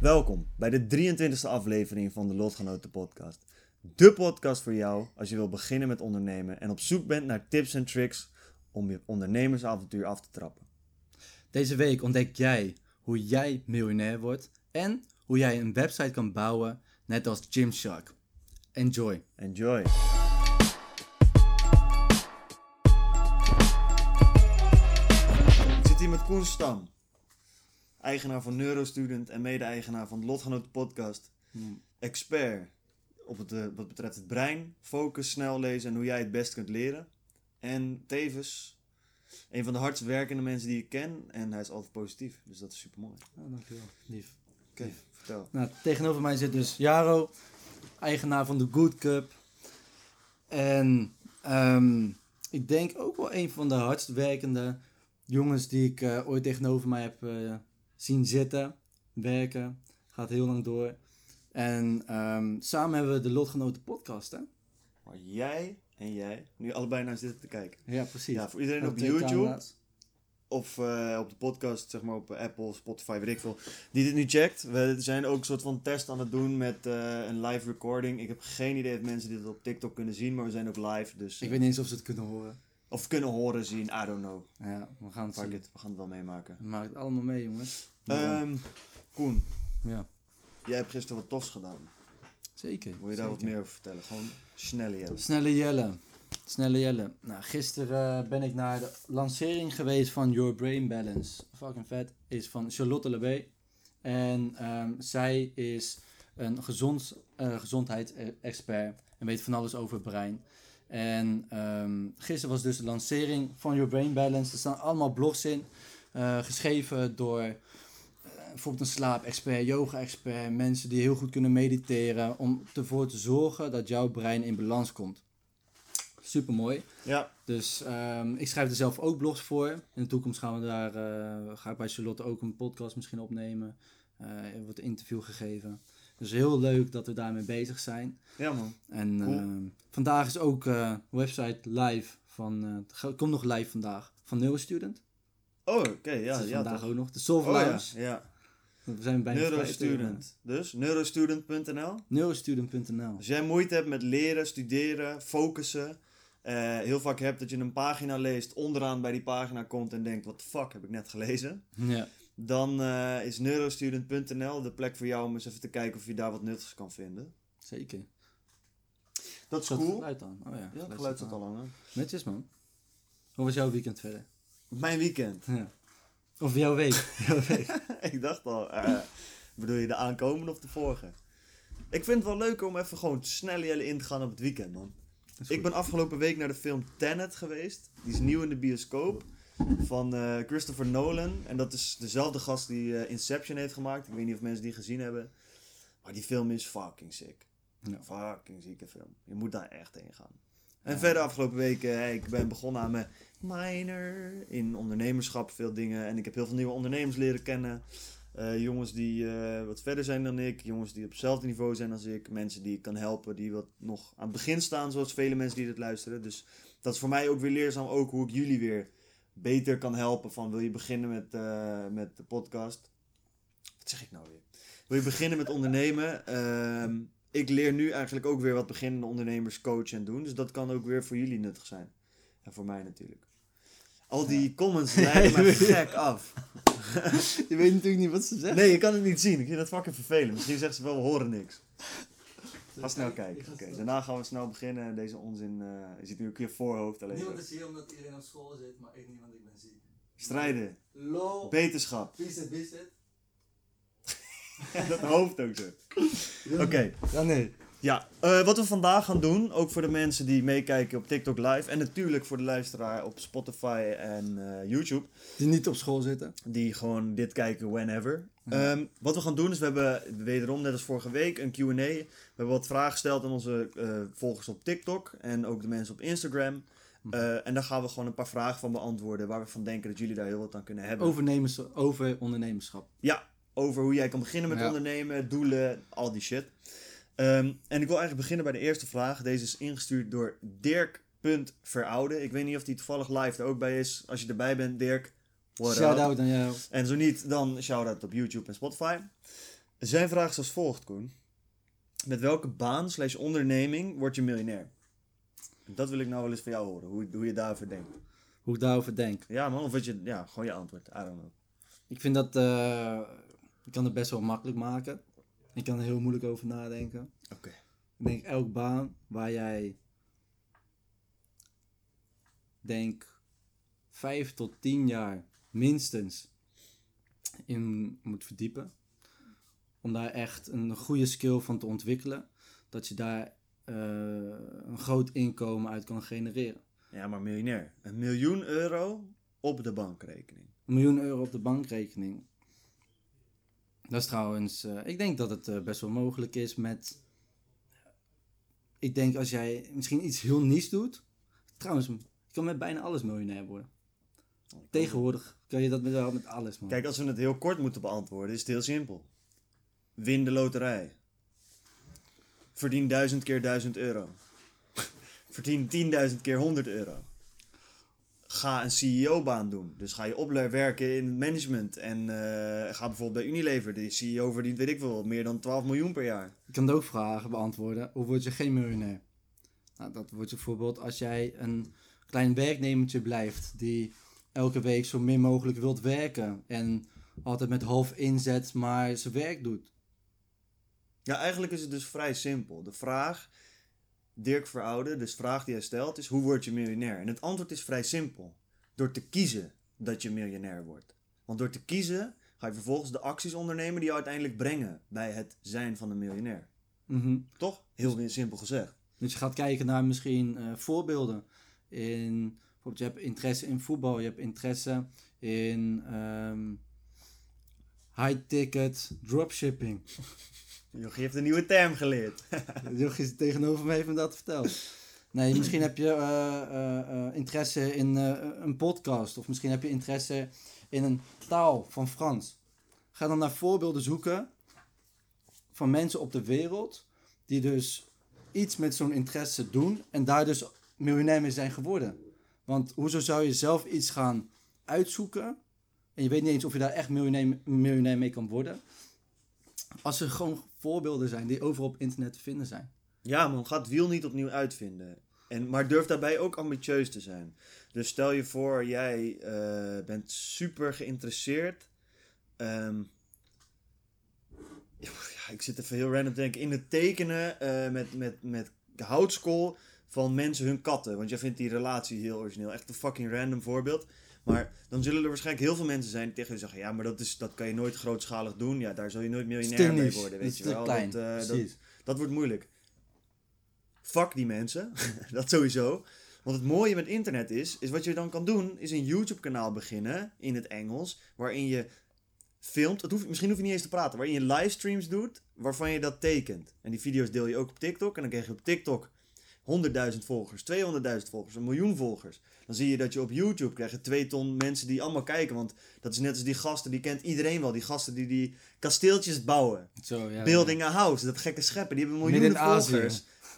Welkom bij de 23e aflevering van de Lotgenoten podcast. De podcast voor jou als je wil beginnen met ondernemen en op zoek bent naar tips en tricks om je ondernemersavontuur af te trappen. Deze week ontdek jij hoe jij miljonair wordt en hoe jij een website kan bouwen net als Gymshark. Enjoy! Enjoy! Ik zit hier met Koen Stam, eigenaar van Neurostudent en mede-eigenaar van de Lotgenoten podcast. Expert op het, eh, wat betreft het brein, focus, snel lezen en hoe jij het best kunt leren. En tevens een van de hardst werkende mensen die ik ken en hij is altijd positief, dus dat is super mooi. Oh, dankjewel. Lief. Oké, vertel. Nou, tegenover mij zit dus Jaro, eigenaar van de Good Cup. En ehm, ik denk ook wel een van de hardst werkende jongens die ik eh, ooit tegenover mij heb eh, zien zitten, werken. Gaat heel lang door. En ehm, samen hebben we de Lotgenoten podcast, hè? Maar jij en jij, nu allebei naar zitten te kijken. Ja, precies. Ja, voor iedereen op YouTube camera's. of eh, op de podcast, zeg maar op Apple, Spotify, weet ik veel, die dit nu checkt. We zijn ook een soort van test aan het doen met eh, een live recording. Ik heb geen idee of mensen dit op TikTok kunnen zien, maar we zijn ook live. Dus, Ik weet niet eens of ze het kunnen horen. Of kunnen horen, zien, I don't know. Ja, we gaan het Fuck zien. it, we gaan het wel meemaken. Maken het allemaal mee, jongens. Ehm Koen, ja, jij hebt gisteren wat tofs gedaan. zeker. Wil je daar wat meer over vertellen? Gewoon snelle Jelle. Snelle Jelle. Snelle Jelle. Nou, gisteren eh, ben ik naar de lancering geweest van Your Brain Balance. Fucking vet. Is van Charlotte Lebé. En ehm, zij is een gezond, eh, gezondheidsexpert. En weet van alles over het brein. En ehm, gisteren was dus de lancering van Your Brain Balance. Er staan allemaal blogs in. eh, geschreven door eh, bijvoorbeeld een slaapexpert, yoga-expert, mensen die heel goed kunnen mediteren, om ervoor te zorgen dat jouw brein in balans komt. Super mooi. Ja, Dus ehm, ik schrijf er zelf ook blogs voor. In de toekomst gaan we daar, eh, ga ik bij Charlotte ook een podcast misschien opnemen. Wordt een interview gegeven. Dus heel leuk dat we daarmee bezig zijn. ja man. En Cool. ehm, vandaag is ook eh website live van, eh, het komt nog live vandaag, van Neurostudent. Oh, oké, ja, ja. vandaag toch. ook nog. De Soft Oh ja. We zijn bijna Neurostudent. Dus neurostudent.nl. Neurostudent.nl. Als jij moeite hebt met leren, studeren, focussen. eh, heel vaak hebt dat je een pagina leest, onderaan bij die pagina komt en denkt: wat fuck heb ik net gelezen? Ja. Dan eh, is neurostudent.nl de plek voor jou om eens even te kijken of je daar wat nuttigs kan vinden. Zeker. Dat is Zat het cool. geluid aan? Oh ja, Ja, het zat geluid zat aan. al lang. Netjes man. Hoe was jouw weekend verder? Mijn weekend. Ja. Of jouw week? jouw week. ik dacht al, eh, bedoel je de aankomende of de vorige? Ik vind het wel leuk om even gewoon snel jullie in te gaan op het weekend, man. Ik ben afgelopen week naar de film Tenet geweest. Die is nieuw in de bioscoop. Van eh, Christopher Nolan. En dat is dezelfde gast die eh, Inception heeft gemaakt. Ik weet niet of mensen die gezien hebben. Maar die film is fucking sick. Ja. Fucking zieke film. Je moet daar echt heen gaan. En Ja. verder afgelopen week, eh, ik ben begonnen aan mijn minor in ondernemerschap, veel dingen. En ik heb heel veel nieuwe ondernemers leren kennen. Jongens die wat verder zijn dan ik, jongens die op hetzelfde niveau zijn als ik, mensen die ik kan helpen, die wat nog aan het begin staan, zoals vele mensen die dit luisteren. Dus dat is voor mij ook weer leerzaam, ook hoe ik jullie weer beter kan helpen. Van wil je beginnen met, eh, met de podcast? Wat zeg ik nou weer? Wil je beginnen met ondernemen? Ehm, ik leer nu eigenlijk ook weer wat beginnende ondernemers coachen en doen. Dus dat kan ook weer voor jullie nuttig zijn. En voor mij natuurlijk. Al die comments leiden me gek af. Je weet natuurlijk niet wat ze zeggen. Nee, je kan het niet zien. Ik vind dat fucking vervelend. Misschien zeggen ze wel, we horen niks. Ga snel kijken. Oké, daarna gaan we snel beginnen. Deze onzin, je ziet nu ook je voorhoofd alleen. Niemand is hier omdat iedereen op school zit, maar ik niet, want ik ben ziek. Strijden. Lol. Beterschap. Wie is het? dat hoofd ook zo. Oké, Ja, nee. Ja, eh, wat we vandaag gaan doen, ook voor de mensen die meekijken op TikTok Live en natuurlijk voor de luisteraar op Spotify en eh, YouTube, Die niet op school zitten. die gewoon dit kijken whenever. Ehm, wat we gaan doen is, we hebben wederom, net als vorige week, een Q&A. We hebben wat vragen gesteld aan onze eh, volgers op TikTok en ook de mensen op Instagram. Mhm. Eh, en daar gaan we gewoon een paar vragen van beantwoorden waar we van denken dat jullie daar heel wat aan kunnen hebben. Overnemers, over ondernemerschap. Ja, over hoe jij kan beginnen met Ja. ondernemen, doelen, al die shit. Ehm, en ik wil eigenlijk beginnen bij de eerste vraag. Deze is ingestuurd door Dirk.veroude. Ik weet niet of die toevallig live er ook bij is. Als je erbij bent, Dirk. What? Shout-out aan jou. En zo niet, dan shout-out op YouTube en Spotify. Zijn vraag is als volgt, Koen. Met welke baan slash onderneming word je miljonair? Dat wil ik nou wel eens van jou horen, hoe, hoe je daarover denkt. Hoe ik daarover denk. Ja man, of wat je, ja, gewoon je antwoord. I don't know. Ik vind dat... eh, ik kan het best wel makkelijk maken. Ik kan er heel moeilijk over nadenken. Oké. Ik denk elk baan waar jij... Denk vijf tot tien jaar minstens in moet verdiepen. Om daar echt een goede skill van te ontwikkelen. Dat je daar eh, een groot inkomen uit kan genereren. Ja, maar miljonair. Een miljoen euro op de bankrekening. Een miljoen euro op de bankrekening. Dat is trouwens, eh, ik denk dat het eh, best wel mogelijk is met. Ik denk als jij misschien iets heel niets doet. Trouwens, je kan met bijna alles miljonair worden. Tegenwoordig kan je dat met, wel met alles, man. Kijk, als we het heel kort moeten beantwoorden, is het heel simpel. Win de loterij. Verdien duizend keer duizend euro. Verdien 10.000 keer 100 euro. Ga een CEO-baan doen. Dus ga je opleiden werken in management. En eh, ga bijvoorbeeld bij Unilever. De CEO verdient, weet ik veel, meer dan 12 miljoen per jaar. Je kan ook vragen beantwoorden. Hoe word je geen miljonair? Nou, dat wordt bijvoorbeeld als jij een klein werknemertje blijft. Die elke week zo min mogelijk wilt werken. En altijd met half inzet maar zijn werk doet. Ja, eigenlijk is het dus vrij simpel. De vraag, Dirk Veroude, dus de vraag die hij stelt is: hoe word je miljonair? En het antwoord is vrij simpel. Door te kiezen dat je miljonair wordt. Want door te kiezen ga je vervolgens de acties ondernemen die jou uiteindelijk brengen bij het zijn van een miljonair. Mhm. Toch? Heel simpel gezegd. Dus je gaat kijken naar misschien eh, voorbeelden. In, bijvoorbeeld, je hebt interesse in voetbal, je hebt interesse in ehm, high-ticket dropshipping. Jochie heeft een nieuwe term geleerd. Jochie is tegenover me heeft me dat verteld. Nee, misschien heb je eh, eh, eh, interesse in een podcast. Of misschien heb je interesse in een taal van Frans. Ga dan naar voorbeelden zoeken van mensen op de wereld. Die dus iets met zo'n interesse doen. En daar dus miljonair mee zijn geworden. Want hoezo zou je zelf iets gaan uitzoeken. En je weet niet eens of je daar echt miljonair, mee kan worden. Als er gewoon voorbeelden zijn die overal op internet te vinden zijn. Ja, man, ga het wiel niet opnieuw uitvinden. En, maar durf daarbij ook ambitieus te zijn. Dus stel je voor, jij eh, bent super geïnteresseerd. ehm, ja, ik zit even heel random te denken. In het tekenen eh, met, met, met houtskool van mensen hun katten. Want jij vindt die relatie heel origineel. Echt een fucking random voorbeeld. Maar dan zullen er waarschijnlijk heel veel mensen zijn die tegen je zeggen: ja, maar dat, is, dat kan je nooit grootschalig doen. Ja, daar zul je nooit miljonair mee worden. Weet je wel. klein. Dat, eh, dat, dat wordt moeilijk. Fuck die mensen. dat sowieso. Want het mooie met internet is, is wat je dan kan doen, is een YouTube kanaal beginnen in het Engels, waarin je filmt, misschien hoef je niet eens te praten, waarin je livestreams doet, waarvan je dat tekent. En die video's deel je ook op TikTok en dan krijg je op TikTok 100.000 volgers, 200.000 volgers, een miljoen volgers. Dan zie je dat je op YouTube krijgt twee ton mensen die allemaal kijken, want dat is net als die gasten, die kent iedereen wel, die gasten die die kasteeltjes bouwen. Zo, ja, Building a House, dat gekke scheppen, die hebben miljoenen Azië.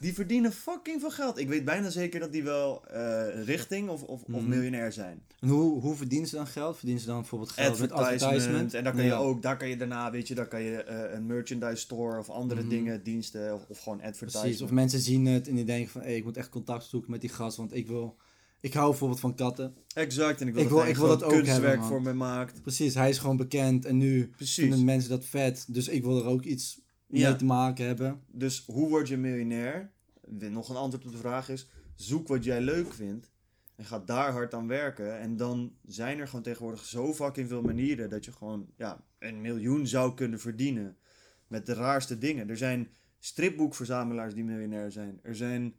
Die verdienen fucking veel geld. Ik weet bijna zeker dat die wel eh, richting of, of, of Mhm. miljonair zijn. En hoe, hoe verdienen ze dan geld? Verdienen ze dan bijvoorbeeld geld met Advertisement. advertisement? En daar kan je ook, daar kan je daarna, weet je, daar kan je eh, een merchandise store of andere Mhm. dingen, diensten of, of gewoon advertisement. Precies, of mensen zien het en die denken van, hey, ik moet echt contact zoeken met die gast, want ik wil... Ik hou bijvoorbeeld van katten. Exact, en ik wil Ik dat wil- hij ik wil dat ook kunstwerk hebben, voor me maakt. Precies, hij is gewoon bekend en nu Precies. vinden mensen dat vet, dus ik wil er ook iets Ja. mee te maken hebben. Dus hoe word je miljonair? Nog een antwoord op de vraag is: zoek wat jij leuk vindt en ga daar hard aan werken. En dan zijn er gewoon tegenwoordig zo fucking veel manieren dat je gewoon ja, een miljoen zou kunnen verdienen met de raarste dingen. Er zijn stripboekverzamelaars die miljonair zijn. Er zijn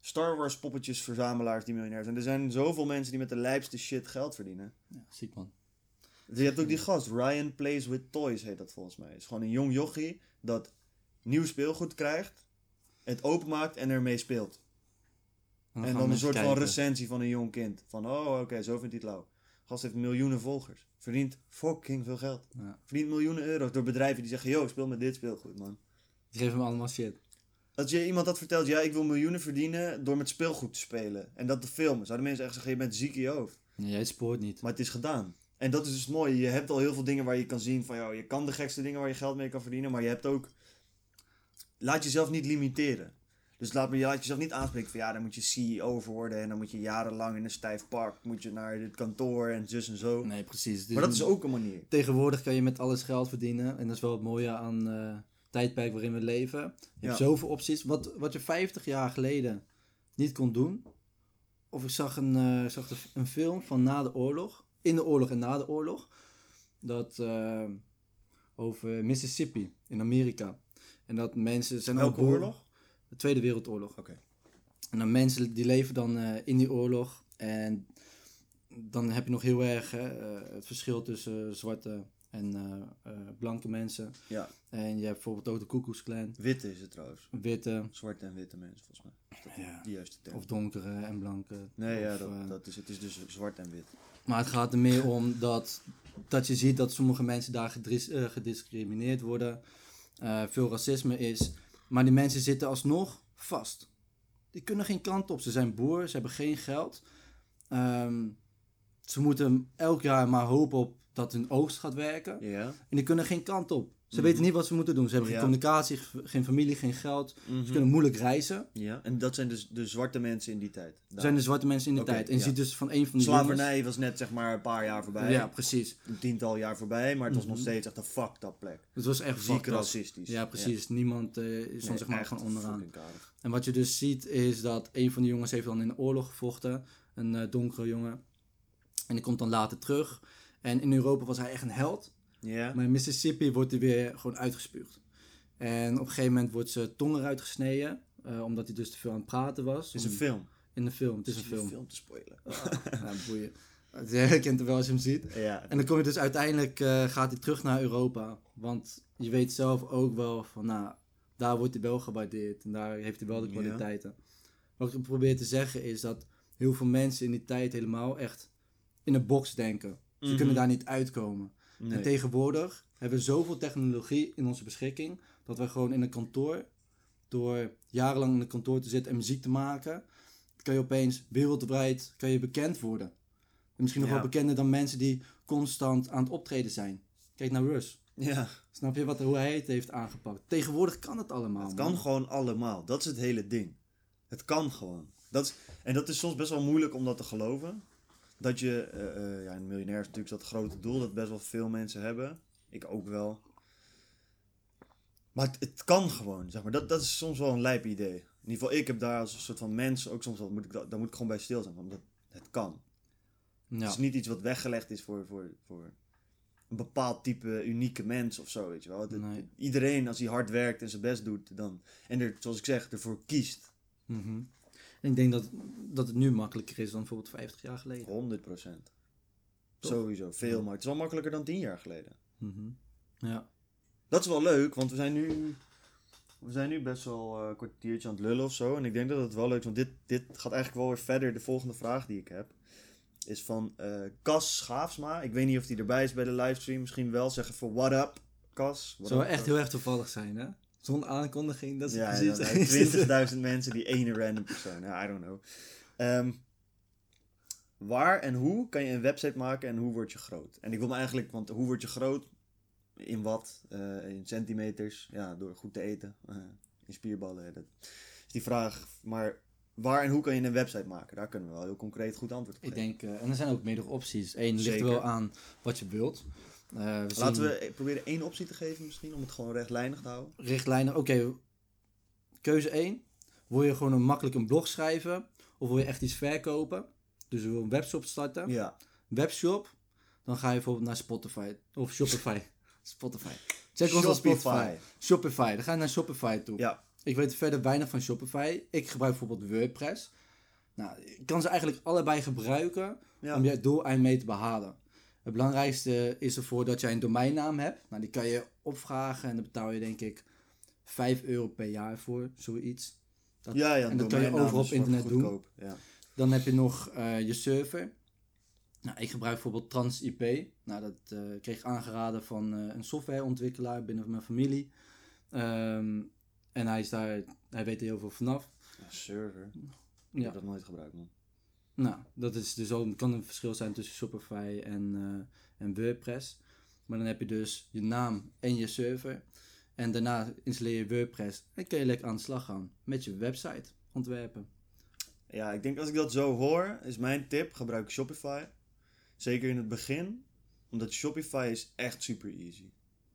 Star Wars poppetjesverzamelaars die miljonair zijn. Er zijn zoveel mensen die met de lijpste shit geld verdienen. Ja, ziek man. Je hebt ook die gast, Ryan Plays with Toys heet dat volgens mij. Het is gewoon een jong jochie dat nieuw speelgoed krijgt, het openmaakt en ermee speelt. En, dan een soort van recensie van een jong kind. Van, oh oké, zo vindt hij het lauw. Gast heeft miljoenen volgers. Verdient fucking veel geld. Ja. Verdient miljoenen euro's door bedrijven die zeggen, yo, speel met dit speelgoed, man. Die geven hem allemaal shit. Als je iemand had verteld, ja, ik wil miljoenen verdienen door met speelgoed te spelen. En dat te filmen. Zouden mensen echt zeggen, je bent ziek in je hoofd. Ja, jij spoort niet. Maar het is gedaan. En dat is dus het mooie. Je hebt al heel veel dingen waar je kan zien van, joh, je kan de gekste dingen waar je geld mee kan verdienen. Maar je hebt ook, laat jezelf niet limiteren. Dus laat, me, laat jezelf niet aanspreken van, ja, dan moet je CEO worden. En dan moet je jarenlang in een stijf park, moet je naar dit kantoor en zus en zo. Nee, precies. Dus maar dat is ook een manier. Tegenwoordig kan je met alles geld verdienen. En dat is wel het mooie aan eh, het tijdperk waarin we leven. Je hebt zoveel opties. Wat, wat je 50 jaar geleden niet kon doen. Of ik zag een, eh, zag een film van na de oorlog. In de oorlog en na de oorlog. Dat eh, over Mississippi in Amerika. En dat mensen zijn Welke ook oorlog? De Tweede Wereldoorlog. Oké. En dan mensen die leven dan eh, in die oorlog. En dan heb je nog heel erg eh, het verschil tussen zwarte en blanke mensen. Ja, En je hebt bijvoorbeeld ook de Ku Klux Klan. witte is het trouwens. Witte Zwarte en witte mensen, volgens mij. ja. De juiste term. of donkere en blanke. Nee, ja, dat, dat is, het is dus zwart en wit. Maar het gaat er meer om dat, dat je ziet dat sommige mensen daar eh, gediscrimineerd worden. Eh, veel racisme is. Maar die mensen zitten alsnog vast. Die kunnen geen kant op. Ze zijn boer, ze hebben geen geld. Ehm, ze moeten elk jaar maar hopen op dat hun oogst gaat werken. Ja. En die kunnen geen kant op. Ze Mhm. weten niet wat ze moeten doen. Ze hebben geen Ja. communicatie, ge- geen familie, geen geld. Mhm. Ze kunnen moeilijk reizen. Ja, en dat zijn dus de zwarte mensen in die tijd. Er zijn de zwarte mensen in Oké, tijd. En je ja. ziet dus van een van die Slavernij was net zeg maar een paar jaar voorbij. Ja, precies. Een tiental jaar voorbij, maar het was nog Mhm. steeds echt een fucked up plek. Het was echt Ziek racistisch. Ja, precies. Niemand eh is dan Nee, zeg maar gewoon onderaan. En wat je dus ziet is dat een van die jongens heeft dan in de oorlog gevochten. Een eh, donkere jongen. En die komt dan later terug. En in Europa was hij echt een held. Maar in Mississippi wordt hij weer gewoon uitgespuugd. En op een gegeven moment wordt zijn tong eruit gesneden. eh, omdat hij dus te veel aan het praten was. Het is een film. In de film. Het is een Zit je film. film te spoilen. Ja, boeien. Je kent hem wel als je hem ziet. Ja. En dan kom je dus uiteindelijk, eh, gaat hij terug naar Europa. Want je weet zelf ook wel van, nou, daar wordt hij wel gewaardeerd. En daar heeft hij wel de Ja. kwaliteiten. Wat ik probeer te zeggen is dat heel veel mensen in die tijd helemaal echt in een box denken. Ze Mhm. kunnen daar niet uitkomen. Nee. En tegenwoordig hebben we zoveel technologie in onze beschikking, dat we gewoon in een kantoor, door jarenlang in een kantoor te zitten en muziek te maken, kan je opeens wereldwijd kan je bekend worden. En misschien nog Ja. wel bekender dan mensen die constant aan het optreden zijn. Kijk naar Russ. Ja, Snap je wat, hoe hij het heeft aangepakt? Tegenwoordig kan het allemaal. het man. kan gewoon allemaal. Dat is het hele ding. Het kan gewoon. Dat is, en dat is soms best wel moeilijk om dat te geloven. Dat je, eh, eh, ja, een miljonair is natuurlijk dat grote doel dat best wel veel mensen hebben. Ik ook wel. Maar het, het kan gewoon, zeg maar. Dat, dat is soms wel een lijp idee. In ieder geval, ik heb daar als een soort van mens ook soms wel, moet ik, da- daar moet ik gewoon bij stil zijn. Omdat het kan. Ja. Het is niet iets wat weggelegd is voor, voor, voor een bepaald type unieke mens of zo, weet je wel. Het- Nee. Iedereen, als hij hard werkt en zijn best doet, dan, en er, zoals ik zeg, ervoor kiest, Mhm. En ik denk dat, dat het nu makkelijker is dan bijvoorbeeld 50 jaar geleden. 100 procent. Toch? Sowieso, veel, maar het is wel makkelijker dan 10 jaar geleden. Mhm. Ja. Dat is wel leuk, want we zijn nu, we zijn nu best wel eh, een kwartiertje aan het lullen of zo. En ik denk dat het wel leuk is, want dit, dit gaat eigenlijk wel weer verder. De volgende vraag die ik heb, is van eh Cas Schaafsma. Ik weet niet of die erbij is bij de livestream, misschien wel. Zeg even what up, Cas. Zou echt heel erg toevallig zijn, hè? Zonder aankondiging, dat is Ja, precies... ja, nou, 20.000 mensen, die ene random persoon. Ja, I don't know. Ehm, waar en hoe kan je een website maken en hoe word je groot? En ik wil me eigenlijk, want hoe word je groot? In wat? Eh, in centimeters? Ja, door goed te eten. Eh, in spierballen. Dat is die vraag. Maar waar en hoe kan je een website maken? Daar kunnen we wel heel concreet goed antwoord op Ik geven. denk, eh, en er zijn ook meerdere opties. Eén ligt er wel aan wat je wilt. Eh, we Laten zien we proberen één optie te geven misschien, om het gewoon rechtlijnig te houden. richtlijnen. Oké, keuze 1. Wil je gewoon een makkelijk een blog schrijven? Of wil je echt iets verkopen? Dus je wil een webshop starten. Ja. Webshop, dan ga je bijvoorbeeld naar Spotify. Of Shopify. Spotify. Check ons op Shopify. Spotify. Shopify, dan ga je naar Shopify toe. Ja. Ik weet verder weinig van Shopify. Ik gebruik bijvoorbeeld WordPress. Nou, ik kan ze eigenlijk allebei gebruiken Ja. om je doeleind mee te behalen. Het belangrijkste is ervoor dat jij een domeinnaam hebt. Nou, die kan je opvragen en dan betaal je denk ik 5 euro per jaar voor, zoiets. Dat- ja, ja, en dat kan je overal op internet doen. Ja. Dan heb je nog eh, je server. Nou, ik gebruik bijvoorbeeld TransIP. Nou, dat eh, kreeg ik aangeraden van eh, een softwareontwikkelaar binnen mijn familie. Ehm, en hij, is daar, hij weet er heel veel vanaf. Ja, server. Ik Ja. heb dat nooit gebruikt, man. Nou, dat is dus ook, kan een verschil zijn tussen Shopify en, eh, en WordPress. Maar dan heb je dus je naam en je server. En daarna installeer je WordPress en kun je lekker aan de slag gaan met je website ontwerpen. Ja, ik denk als ik dat zo hoor, is mijn tip, gebruik Shopify. Zeker in het begin, omdat Shopify is echt super easy.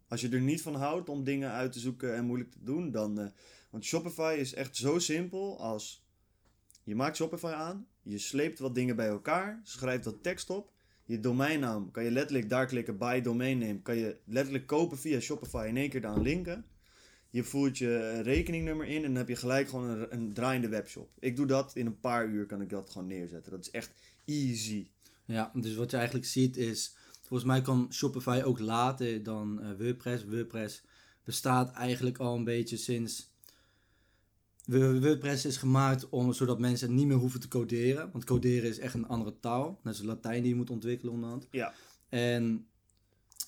Als je er niet van houdt om dingen uit te zoeken en moeilijk te doen, dan... eh, want Shopify is echt zo simpel als... Je maakt Shopify aan, je sleept wat dingen bij elkaar, schrijft wat tekst op. Je domeinnaam kan je letterlijk daar klikken, buy domain name, kan je letterlijk kopen via Shopify in één keer aan linken. Je voert je rekeningnummer in en dan heb je gelijk gewoon een, een draaiende webshop. Ik doe dat in een paar uur kan ik dat gewoon neerzetten. Dat is echt easy. Ja, dus wat je eigenlijk ziet is, volgens mij kan Shopify ook later dan eh, WordPress. WordPress bestaat eigenlijk al een beetje sinds. Wo- WordPress is gemaakt om, zodat mensen niet meer hoeven te coderen. Want coderen is echt een andere taal. Net zoals Latijn die je moet ontwikkelen onderhand. Ja. En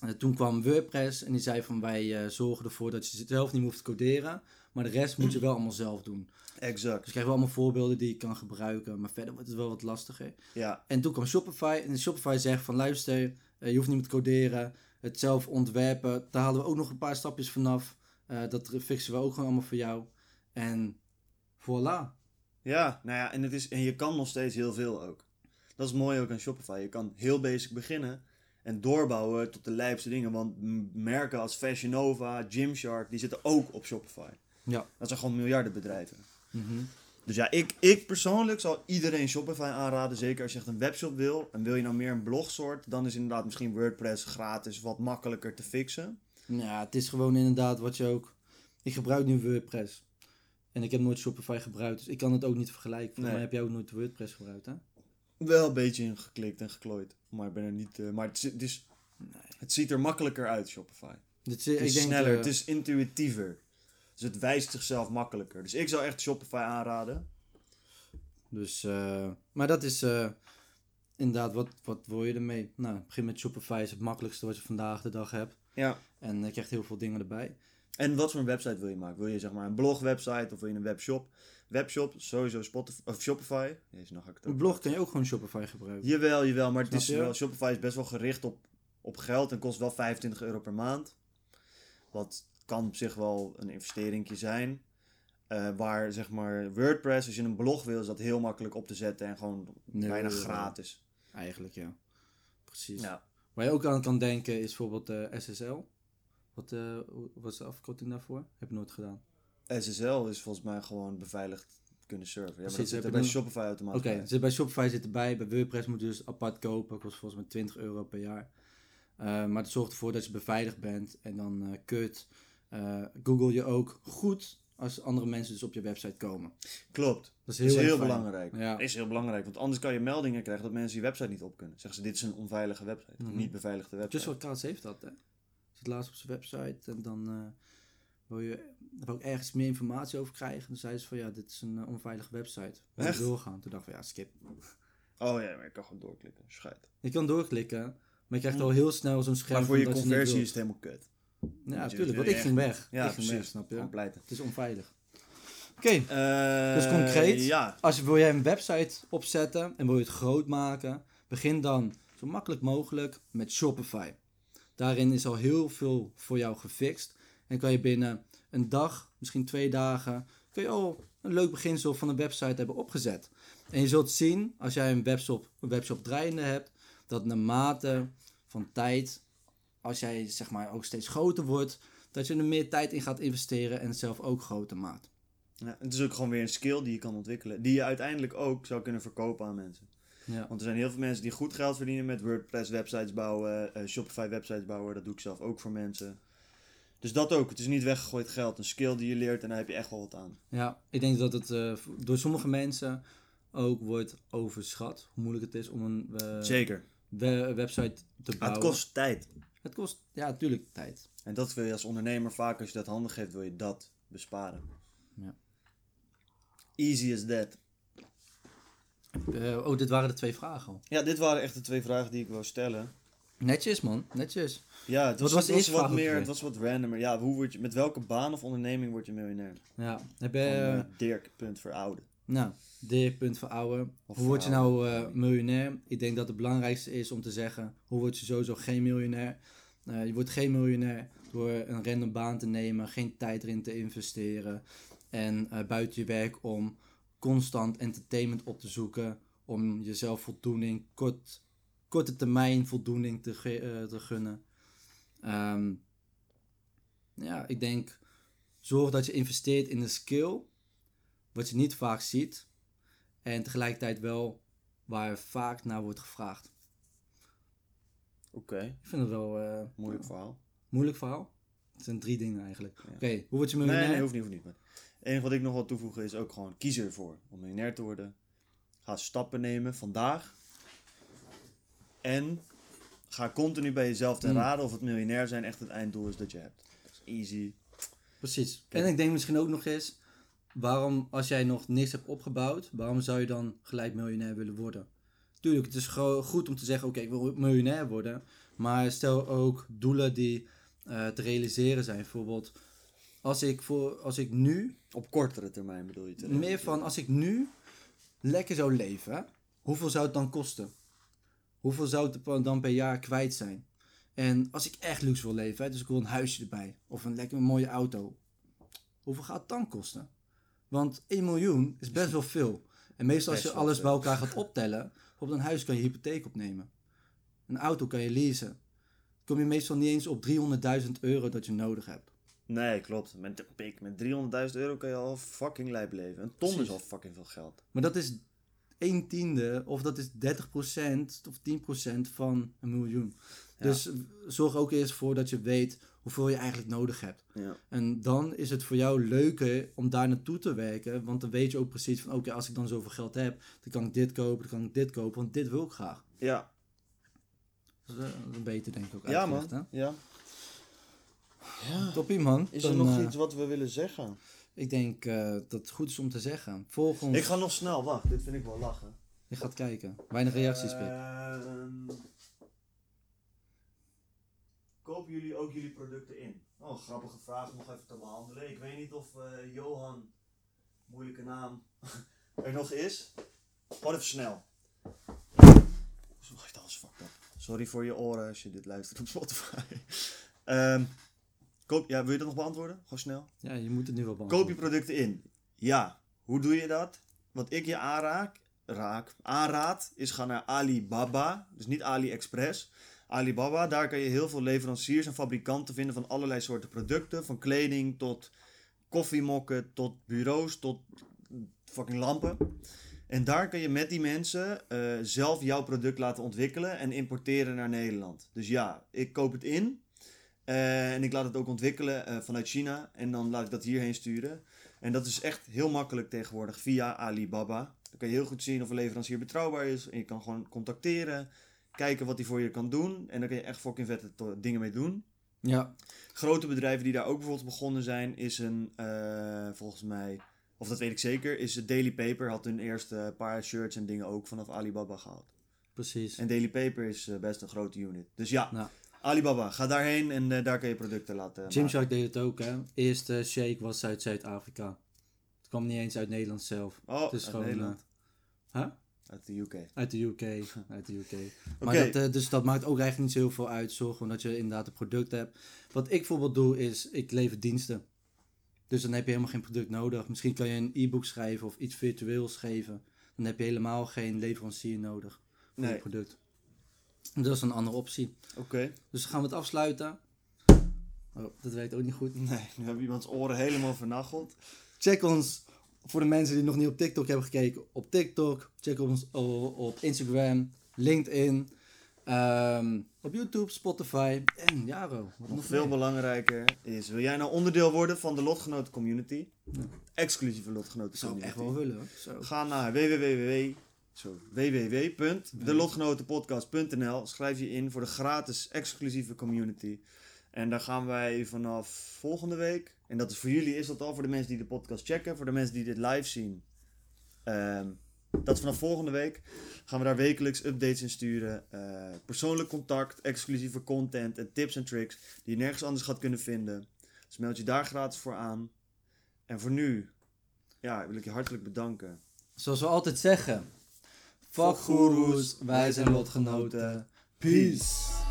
eh, toen kwam WordPress en die zei van wij eh, zorgen ervoor dat je zelf niet meer hoeft te coderen. Maar de rest moet je wel allemaal zelf doen. Exact. Dus ik krijg wel allemaal voorbeelden die je kan gebruiken. Maar verder wordt het wel wat lastiger. Ja, En toen kwam Shopify en Shopify zegt van luister, eh, je hoeft niet meer te coderen, het zelf ontwerpen, daar halen we ook nog een paar stapjes vanaf. Dat fixen we ook gewoon allemaal voor jou. En voilà. ja, nou ja, en, het is, en je kan nog steeds heel veel ook. Dat is mooi ook aan Shopify. Je kan heel basic beginnen en doorbouwen tot de lijpste dingen. Want merken als Fashion Nova, Gymshark, die zitten ook op Shopify. Ja. Dat zijn gewoon miljardenbedrijven. Mhm. Dus ja, ik, ik persoonlijk zal iedereen Shopify aanraden. Zeker als je echt een webshop wil. En wil je nou meer een blogsoort, dan is inderdaad misschien WordPress gratis wat makkelijker te fixen. Ja, het is gewoon inderdaad wat je ook... Ik gebruik nu WordPress. En ik heb nooit Shopify gebruikt, dus ik kan het ook niet vergelijken. Nee. mij heb jij ook nooit WordPress gebruikt, hè? Wel een beetje in geklikt en geklooid. Maar ik ben er niet. eh, maar het, is- Nee. het ziet er makkelijker uit, Shopify. Dit is, Het is ik denk, sneller, eh, het is intuïtiever. Dus het wijst zichzelf makkelijker. Dus ik zou echt Shopify aanraden. Dus, eh, maar dat is eh, inderdaad, wat, wat wil je ermee? Nou, begin met Shopify is het makkelijkste wat je vandaag de dag hebt. Ja. En je krijgt heel veel dingen erbij. En wat voor een website wil je maken? Wil je zeg maar een blogwebsite of wil je een webshop? Webshop, sowieso Spotify, of Shopify. Jezus, ga ik het Een blog kan je ook gewoon Shopify gebruiken. Jawel, jawel, maar het is wel, Shopify is best wel gericht op, op geld en kost wel 25 euro per maand. Wat kan op zich wel een investeringje zijn. Eh, waar zeg maar WordPress, als je een blog wil, is dat heel makkelijk op te zetten en gewoon Nee, bijna nee, gratis. Eigenlijk, ja. Precies. Ja. Waar je ook aan kan denken is bijvoorbeeld eh, SSL. Wat, eh, wat is de afkorting daarvoor? Heb ik nooit gedaan. SSL is volgens mij gewoon beveiligd kunnen serven. Ja, maar Precies, dat zit er bij Shopify automatisch Oké, bij. zit bij Shopify zit erbij. Bij WordPress moet je dus apart kopen. Kost volgens mij 20 euro per jaar. Eh, maar het zorgt ervoor dat je beveiligd bent. En dan eh kut. eh, Google je ook goed als andere mensen dus op je website komen. Klopt. Dat is Dat heel, is belangrijk. Ja. Is heel belangrijk, want anders kan je meldingen krijgen dat mensen je website niet op kunnen. Zeggen ze, dit is een onveilige website. Mhm. Niet beveiligde website. Just Cards heeft dat, hè? Zit laatst op zijn website en dan eh, wil je wil ik ergens meer informatie over krijgen. Dan zei ze van ja, dit is een eh, onveilige website. Wil je Echt? doorgaan? Toen dacht ik van ja, skip. Oh ja, maar je kan gewoon doorklikken. Scheid. Je kan doorklikken, maar je krijgt al heel snel zo'n scherm. Maar voor je conversie is het helemaal kut. Ja, natuurlijk, wil want ik ging weg. Ja, ik ging precies. weg, snap je? Het is onveilig. Oké, Eh, Dus concreet? Ja. als je wil jij een website opzetten en wil je het groot maken, begin dan zo makkelijk mogelijk met Shopify. Daarin is al heel veel voor jou gefixt en kan je binnen een dag, misschien twee dagen, je al een leuk beginsel van een website hebben opgezet. En je zult zien, als jij een webshop, een webshop draaiende hebt, dat naarmate van tijd, als jij zeg maar ook steeds groter wordt, dat je er meer tijd in gaat investeren en zelf ook groter maakt. ja. Het is ook gewoon weer een skill die je kan ontwikkelen. Die je uiteindelijk ook zou kunnen verkopen aan mensen. Ja. Want er zijn heel veel mensen die goed geld verdienen met WordPress websites bouwen, eh, Shopify websites bouwen. Dat doe ik zelf ook voor mensen. Dus dat ook. Het is niet weggegooid geld. Een skill die je leert en daar heb je echt wel wat aan. Ja, ik denk dat het eh, door sommige mensen ook wordt overschat. Hoe moeilijk het is om een eh, Zeker. we- website te Maar bouwen. het kost tijd. Het kost, ja, natuurlijk tijd. En dat wil je als ondernemer vaak, als je dat handen geeft, wil je dat besparen. Ja. Easy as that. Eh, oh, dit waren de twee vragen al. Ja, dit waren echt de twee vragen die ik wou stellen. Netjes, man. Netjes. Ja, het was, was de het was wat meer, het was wat randomer. Ja, hoe word je, met welke baan of onderneming word je miljonair? Ja. Heb je... eh, Dirk, punt verouden. Nou, dit punt Hoe word je nou eh, miljonair? Ik denk dat het belangrijkste is om te zeggen, hoe word je sowieso geen miljonair? Eh, je wordt geen miljonair door een random baan te nemen, geen tijd erin te investeren en eh, buiten je werk om constant entertainment op te zoeken, om jezelf voldoening, kort, korte termijn voldoening te, eh, te gunnen. Ehm, ja, ik denk, zorg dat je investeert in een skill wat je niet vaak ziet. En tegelijkertijd wel waar vaak naar wordt gevraagd. Oké, Ik vind het wel eh moeilijk verhaal. moeilijk verhaal. Het zijn drie dingen eigenlijk. Ja. Oké, hoe word je Nee, miljonair? nee, hoeft niet, hoeft niet. Maar het enige wat ik nog wil toevoegen is ook gewoon kies ervoor om miljonair te worden. Ga stappen nemen vandaag. En ga continu bij jezelf ten Mm. raden of het miljonair zijn echt het einddoel is dat je hebt. Dat is easy. Precies. En ik denk misschien ook nog eens, waarom als jij nog niks hebt opgebouwd, waarom zou je dan gelijk miljonair willen worden? Tuurlijk, het is goed om te zeggen, oké, ik wil miljonair worden. Maar stel ook doelen die eh, te realiseren zijn. Bijvoorbeeld, als ik, voor, als ik nu Op kortere termijn bedoel je te Meer van als ik nu lekker zou leven, hè, hoeveel zou het dan kosten? Hoeveel zou het dan per jaar kwijt zijn? En als ik echt luxe wil leven, hè, dus ik wil een huisje erbij of een lekker mooie auto, hoeveel gaat het dan kosten? Want 1 miljoen is best wel veel. En meestal als je alles bij elkaar gaat optellen, bijvoorbeeld een huis kan je hypotheek opnemen. Een auto kan je leasen. Kom je meestal niet eens op 300.000 euro dat je nodig hebt. Nee, klopt. Met pik, met 300.000 euro kan je al fucking lijp leven. Een ton is al fucking veel geld. Maar dat is 1 tiende of dat is 30% of 10% van een miljoen. Ja. Dus zorg ook eerst voor dat je weet hoeveel je eigenlijk nodig hebt. Ja. En dan is het voor jou leuker om daar naartoe te werken. Want dan weet je ook precies van oké, als ik dan zoveel geld heb, dan kan ik dit kopen, dan kan ik dit kopen, want dit wil ik graag. Ja, Dat is eh, beter denk ik ook ja man. Ja. Hè? Toppie man. Is Dan, er nog eh, iets wat we willen zeggen? Ik denk eh, dat het goed is om te zeggen. Volg ons. Ik ga nog snel, wacht. Dit vind ik wel lachen. Je gaat kijken. Weinig reacties, Pik. Ehm, kopen jullie ook jullie producten in? Oh, grappige vraag om nog even te behandelen. Ik weet niet of eh, Johan, moeilijke naam, er nog is. Gewoon even snel. Sorry voor je oren als je dit luistert op Spotify. Ehm, koop, ja, wil je dat nog beantwoorden? Gewoon snel. Ja, je moet het nu wel Koop beantwoorden. je producten in? Ja. Hoe doe je dat? Wat ik je aanraak, raak, aanraad, is ga naar Alibaba. Dus niet AliExpress. Alibaba, daar kan je heel veel leveranciers en fabrikanten vinden van allerlei soorten producten. Van kleding tot koffiemokken, tot bureaus, tot fucking lampen. En daar kun je met die mensen eh, zelf jouw product laten ontwikkelen en importeren naar Nederland. Dus ja, ik koop het in. Eh, en ik laat het ook ontwikkelen eh, vanuit China. En dan laat ik dat hierheen sturen. En dat is echt heel makkelijk tegenwoordig via Alibaba. Dan kan je heel goed zien of een leverancier betrouwbaar is. En je kan gewoon contacteren. Kijken wat hij voor je kan doen. En dan kun je echt fucking vette dingen mee doen. Ja, Grote bedrijven die daar ook bijvoorbeeld begonnen zijn, is een, eh, volgens mij, of dat weet ik zeker, is Daily Paper. Had hun eerste paar shirts en dingen ook vanaf Alibaba gehaald. precies. En Daily Paper is best een grote unit. Dus ja, Nou. Alibaba, ga daarheen en eh, daar kun je producten laten. Gymshark deed het ook, hè. Eerste shake was uit Zuid-Afrika. Het kwam niet eens uit Nederland zelf. Oh, het is uit gewoon, Nederland. eh, huh? Uit de UK. Uit de UK. Uit de UK. Maar dat, eh, dus dat maakt ook eigenlijk niet zo heel veel uit. Zorg gewoon dat je inderdaad een product hebt. Wat ik bijvoorbeeld doe, is ik lever diensten. Dus dan heb je helemaal geen product nodig. Misschien kan je een e-book schrijven of iets virtueels geven. Dan heb je helemaal geen leverancier nodig voor Nee. je product. Dat is een andere optie. Oké. Dus gaan we het afsluiten. Oh, dat weet ook niet goed. Nee, nu hebben iemands oren helemaal vernacheld. Check ons, voor de mensen die nog niet op TikTok hebben gekeken, op TikTok. Check ons op Instagram, LinkedIn. Ehm, op YouTube, Spotify en Jaro. Wat Nog veel meer? belangrijker is, wil jij nou onderdeel worden van de Lotgenoten Community? Ja. Exclusieve Lotgenoten Zou ik Community. echt wel willen hoor. Zo. Ga naar www. Www.delotgenotenpodcast.nl. Schrijf je in voor de gratis exclusieve community. En daar gaan wij vanaf volgende week. En dat is voor jullie is dat al voor de mensen die de podcast checken. Voor de mensen die dit live zien. Ehm, dat is vanaf volgende week. Gaan we daar wekelijks updates in sturen. eh, persoonlijk contact, exclusieve content en tips en tricks. Die je nergens anders gaat kunnen vinden. Dus meld je daar gratis voor aan. En voor nu ja, wil ik je hartelijk bedanken. Zoals we altijd zeggen. Fuck wij zijn lotgenoten. Peace.